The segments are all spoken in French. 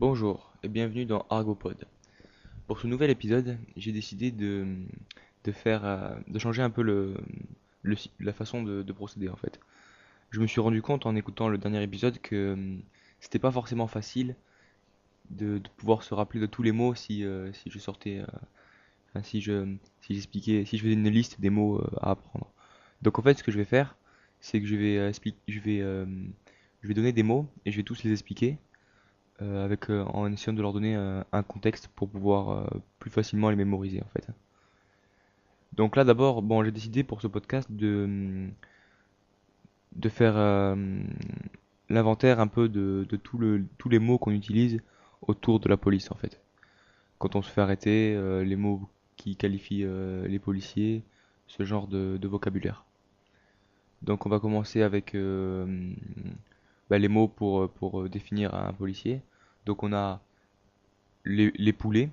Bonjour et bienvenue dans Argopod. Pour ce nouvel épisode, j'ai décidé de, euh, changer un peu la façon de, de procéder en fait. Je me suis rendu compte en écoutant le dernier épisode que hum, c'était pas forcément facile de, pouvoir se rappeler de tous les mots si, euh, je sortais, euh, si je, j'expliquais, si je faisais une liste des mots euh, à apprendre. Donc en fait, ce que je vais faire, c'est que je vais, euh, je vais, euh, donner des mots et je vais tous les expliquer euh, avec, euh, en essayant de leur donner euh, un contexte pour pouvoir euh, plus facilement les mémoriser en fait. Donc là d'abord, bon, j'ai décidé pour ce podcast de, de faire euh, l'inventaire un peu de, de le, tous les mots qu'on utilise autour de la police en fait. Quand on se fait arrêter, euh, les mots qui qualifient euh, les policiers, ce genre de, vocabulaire. Donc on va commencer avec euh, bah, les mots pour, pour définir un policier. Donc on a les, poulets.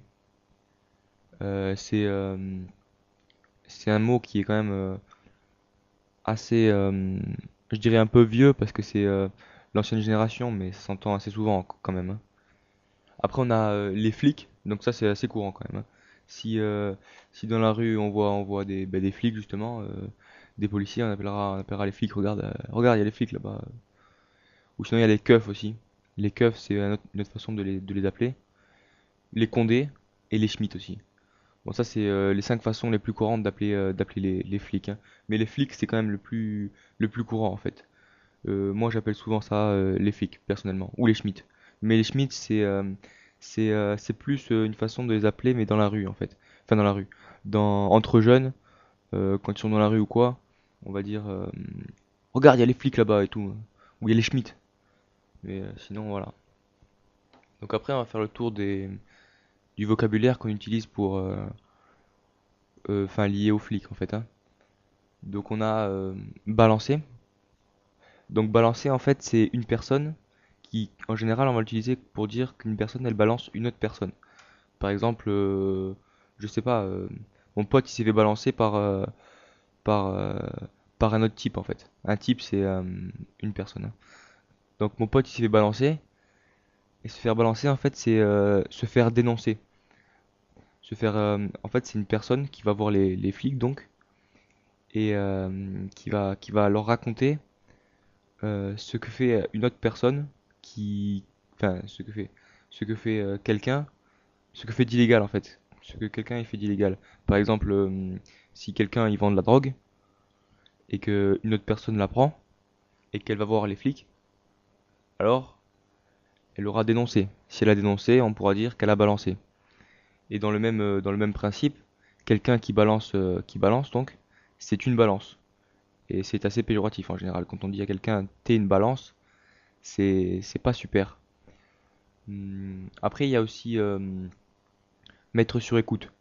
Euh, c'est euh, c'est un mot qui est quand même euh, assez, je dirais un peu vieux parce que c'est l'ancienne génération, mais ça s'entend assez souvent quand même. hein. Après on a les flics, donc ça c'est assez courant quand même. hein. Si, dans la rue on voit, voit des, flics justement, des policiers, on appellera, on appellera les flics, regarde, regarde il y a les flics là-bas. Ou sinon il y a les keufs aussi. Les keufs c'est autre façon de les, appeler. Les condés et les schmitts aussi. Bon, ça, c'est euh, les cinq façons les plus courantes d'appeler euh, les, flics. hein. Mais les flics, c'est quand même le plus, courant, en fait. Euh, moi, j'appelle souvent ça les flics, personnellement. Ou les schmitts. Mais les schmitts, c'est plus une façon de les appeler, mais dans la rue, en fait. Enfin, dans la rue. Dans, entre jeunes, quand ils sont dans la rue ou quoi, on va dire Regarde, il y a les flics là-bas et tout. hein. Ou il y a les schmitts. Mais euh, sinon, voilà. Donc après, on va faire le tour des, du vocabulaire qu'on utilise pour... euh, euh, enfin lié aux flics en fait. hein. Donc on a balancer. Donc balancer en fait c'est une personne qui en général on va l'utiliser pour dire qu'une personne elle balance une autre personne. Par exemple, je sais pas, mon pote il s'est fait balancer par par par un autre type en fait. Un type c'est une personne. hein. Donc mon pote il s'est fait balancer et se faire balancer en fait c'est euh, se faire dénoncer. Se faire euh, en fait c'est une personne qui va voir les, flics donc et euh, qui va, leur raconter ce que fait une autre personne qui, enfin, ce que fait, ce que fait quelqu'un, ce que fait d'illégal en fait, ce que quelqu'un fait d'illégal. Par exemple, si quelqu'un il vend de la drogue et que une autre personne la prend et qu'elle va voir les flics, alors elle aura dénoncé. Si elle a dénoncé, on pourra dire qu'elle a balancé. Et dans le même, euh, dans le même principe, quelqu'un qui balance, euh, qui balance donc, c'est une balance. Et c'est assez péjoratif en général. Quand on dit à quelqu'un t'es une balance, c'est pas super. Hum, Après, il y a aussi euh, mettre sur écoute.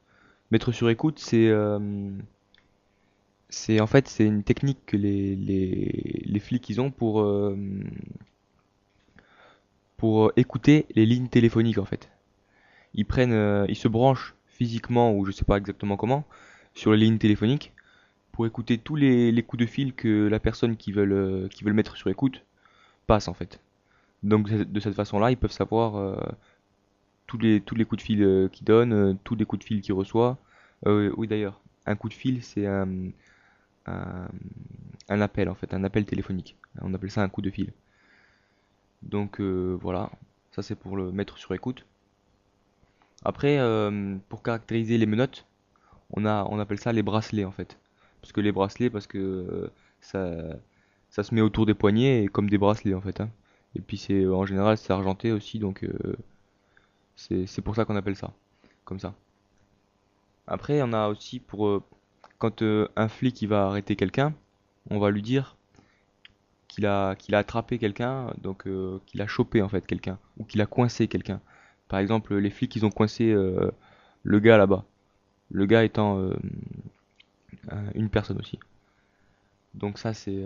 Mettre sur écoute, c'est en fait c'est une technique que les, les, les flics ils ont pour pour écouter les lignes téléphoniques en fait. Ils prennent, euh, ils se branchent physiquement ou je sais pas exactement comment sur les lignes téléphoniques pour écouter tous les, les coups de fil que la personne qui veut le mettre sur écoute passe en fait. Donc de cette façon-là, ils peuvent savoir euh, tous les, tous les coups de fil euh, qu'il donne, euh, tous les coups de fil qu'il reçoit. Euh, oui d'ailleurs, un coup de fil c'est un, un appel en fait, un appel téléphonique. On appelle ça un coup de fil. Donc euh, voilà, ça c'est pour le mettre sur écoute. Après, euh, pour caractériser les menottes, on appelle ça les bracelets en fait. Parce que les bracelets, parce que euh, ça, se met autour des poignets et comme des bracelets en fait. hein. Et puis c'est en général c'est argenté aussi, donc c'est pour ça qu'on appelle ça, comme ça. Après, on a aussi pour quand un flic il va arrêter quelqu'un, on va lui dire qu'il a attrapé quelqu'un, donc euh, qu'il a chopé en fait quelqu'un ou qu'il a coincé quelqu'un. Par exemple, les flics ils ont coincé euh, le gars là-bas. Le gars étant euh, un- une personne aussi. Donc ça c'est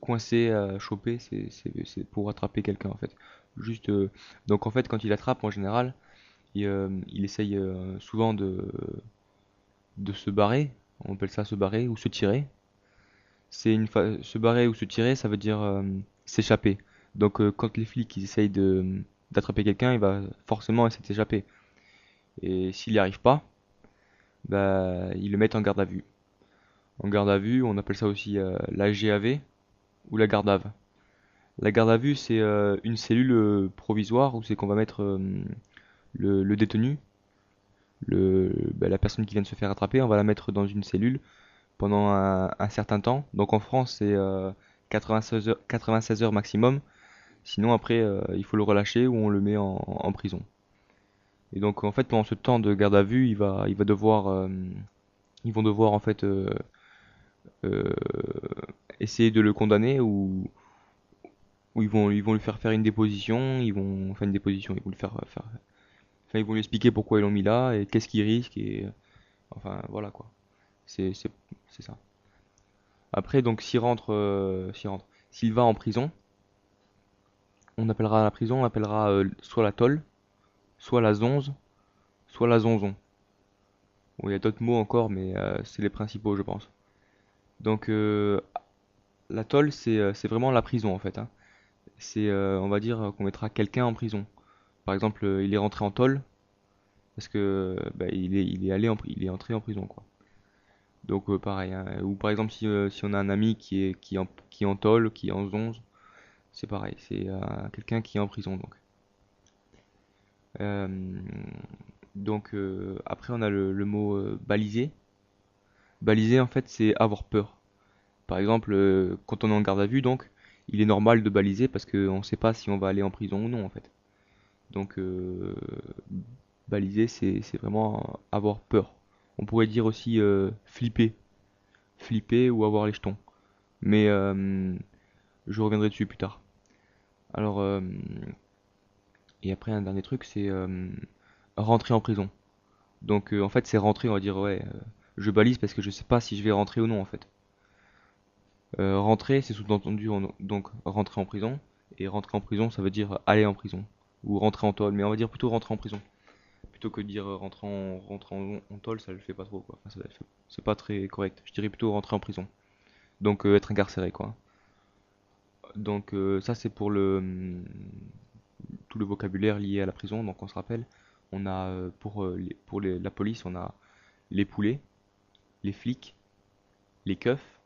coincé, choper, c'est pour attraper quelqu'un en fait. Juste donc en fait quand il attrape en général, il, il essaye souvent de se barrer, on appelle ça se barrer ou se tirer. C'est une fa- se barrer ou se tirer, ça veut dire euh, s'échapper. Donc euh, quand les flics ils essayent d'attraper quelqu'un, il va forcément essayer de s'échapper. Et s'il n'y arrive pas, bah, ils le mettent en garde à vue. En garde à vue, on appelle ça aussi euh, la GAV ou la garde à. La garde à vue, c'est une cellule provisoire où c'est qu'on va mettre le, détenu, le, bah, la personne qui vient de se faire attraper, on va la mettre dans une cellule pendant un, certain temps. Donc en France, c'est 96 heures, 96 heures maximum. Sinon, après, il faut le relâcher ou on le met en, prison. Et donc en fait pendant ce temps de garde à vue, il va, il va devoir, euh, ils vont devoir en fait euh, euh, essayer de le condamner ou, ou ils vont, ils vont lui faire faire une déposition, ils vont faire une déposition, ils vont lui faire, faire enfin ils vont lui expliquer pourquoi ils l'ont mis là et qu'est-ce qu'il risque et enfin voilà quoi. C'est ça. Après donc s'il rentre, s'il rentre, s'il va en prison, on appellera la prison, on appellera soit la tolle soit la zonze, soit la zonzon. Bon, il y a d'autres mots encore, mais euh, c'est les principaux, je pense. Donc, euh, la euh, c'est vraiment la prison, en fait. Hein. C'est, on va dire, qu'on mettra quelqu'un en prison. Par exemple, il est rentré en tôle, parce que bah, il, est, il, allé en, il est entré en prison, quoi. Donc, pareil. Hein. Ou par exemple, si, si, on a un ami qui est, qui en, qui en qui est en zonze, c'est pareil. C'est quelqu'un qui est en prison, donc. Euh, donc euh, après on a le, mot euh, baliser. Baliser en fait c'est avoir peur. Par exemple quand on est en garde à vue donc il est normal de baliser parce qu'on ne sait pas si on va aller en prison ou non en fait. Donc baliser c'est vraiment avoir peur. On pourrait dire aussi flipper. Flipper ou avoir les jetons. Mais je reviendrai dessus plus tard. Alors et après, un dernier truc, c'est euh, rentrer en prison. Donc, euh, en fait, c'est rentrer, on va dire, ouais, euh, je balise parce que je sais pas si je vais rentrer ou non, en fait. rentrer, c'est sous-entendu, donc rentrer en prison. Et rentrer en prison, ça veut dire aller en prison. Ou rentrer en tôle. Mais on va dire plutôt rentrer en prison. Plutôt que dire rentrer en, rentrer en, tôle, ça le fait pas trop, quoi. c'est pas très correct. Je dirais plutôt rentrer en prison. Donc, être incarcéré, quoi. Donc, ça, c'est pour le tout le vocabulaire lié à la prison. Donc on se rappelle, on a euh, pour, euh, pour la police, on a les poulets, les flics, les keufs,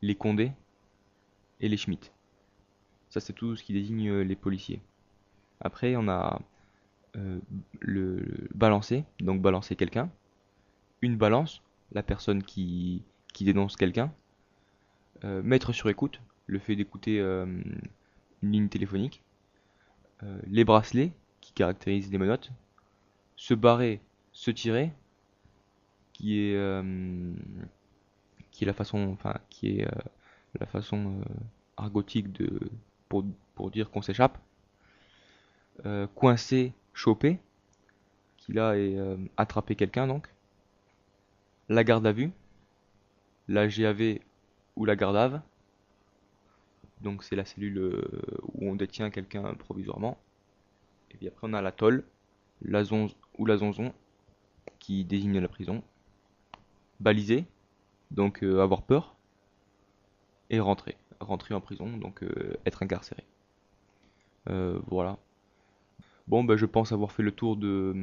les condés et les schmitt. Ça c'est tout ce qui désigne euh, les policiers. Après on a le, balancer, donc balancer quelqu'un, une balance, la personne qui, dénonce quelqu'un, mettre sur écoute, le fait d'écouter une ligne téléphonique, euh, les bracelets qui caractérisent les menottes, se barrer, se tirer, qui est euh, la façon, enfin euh, argotique de pour, pour dire qu'on s'échappe, coincer, choper, qui là est attraper quelqu'un donc, la garde à vue, la GAV ou la garde à donc c'est la cellule euh, où on détient quelqu'un provisoirement. Et puis après on a la tolle, la ou la zonzon qui désigne la prison. Baliser, donc euh, avoir peur. Et rentrer, rentrer en prison, donc euh, être incarcéré. voilà. Bon, ben, je pense avoir fait le tour de,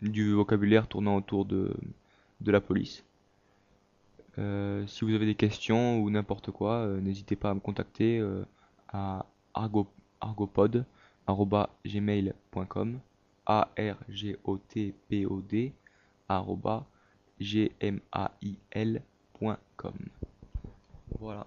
du vocabulaire tournant autour de, la police. Euh, si vous avez des questions ou n'importe quoi, euh, n'hésitez pas à me contacter euh, à argo, argopod.gmail.com a r g o t p o d g m a i l.com Voilà.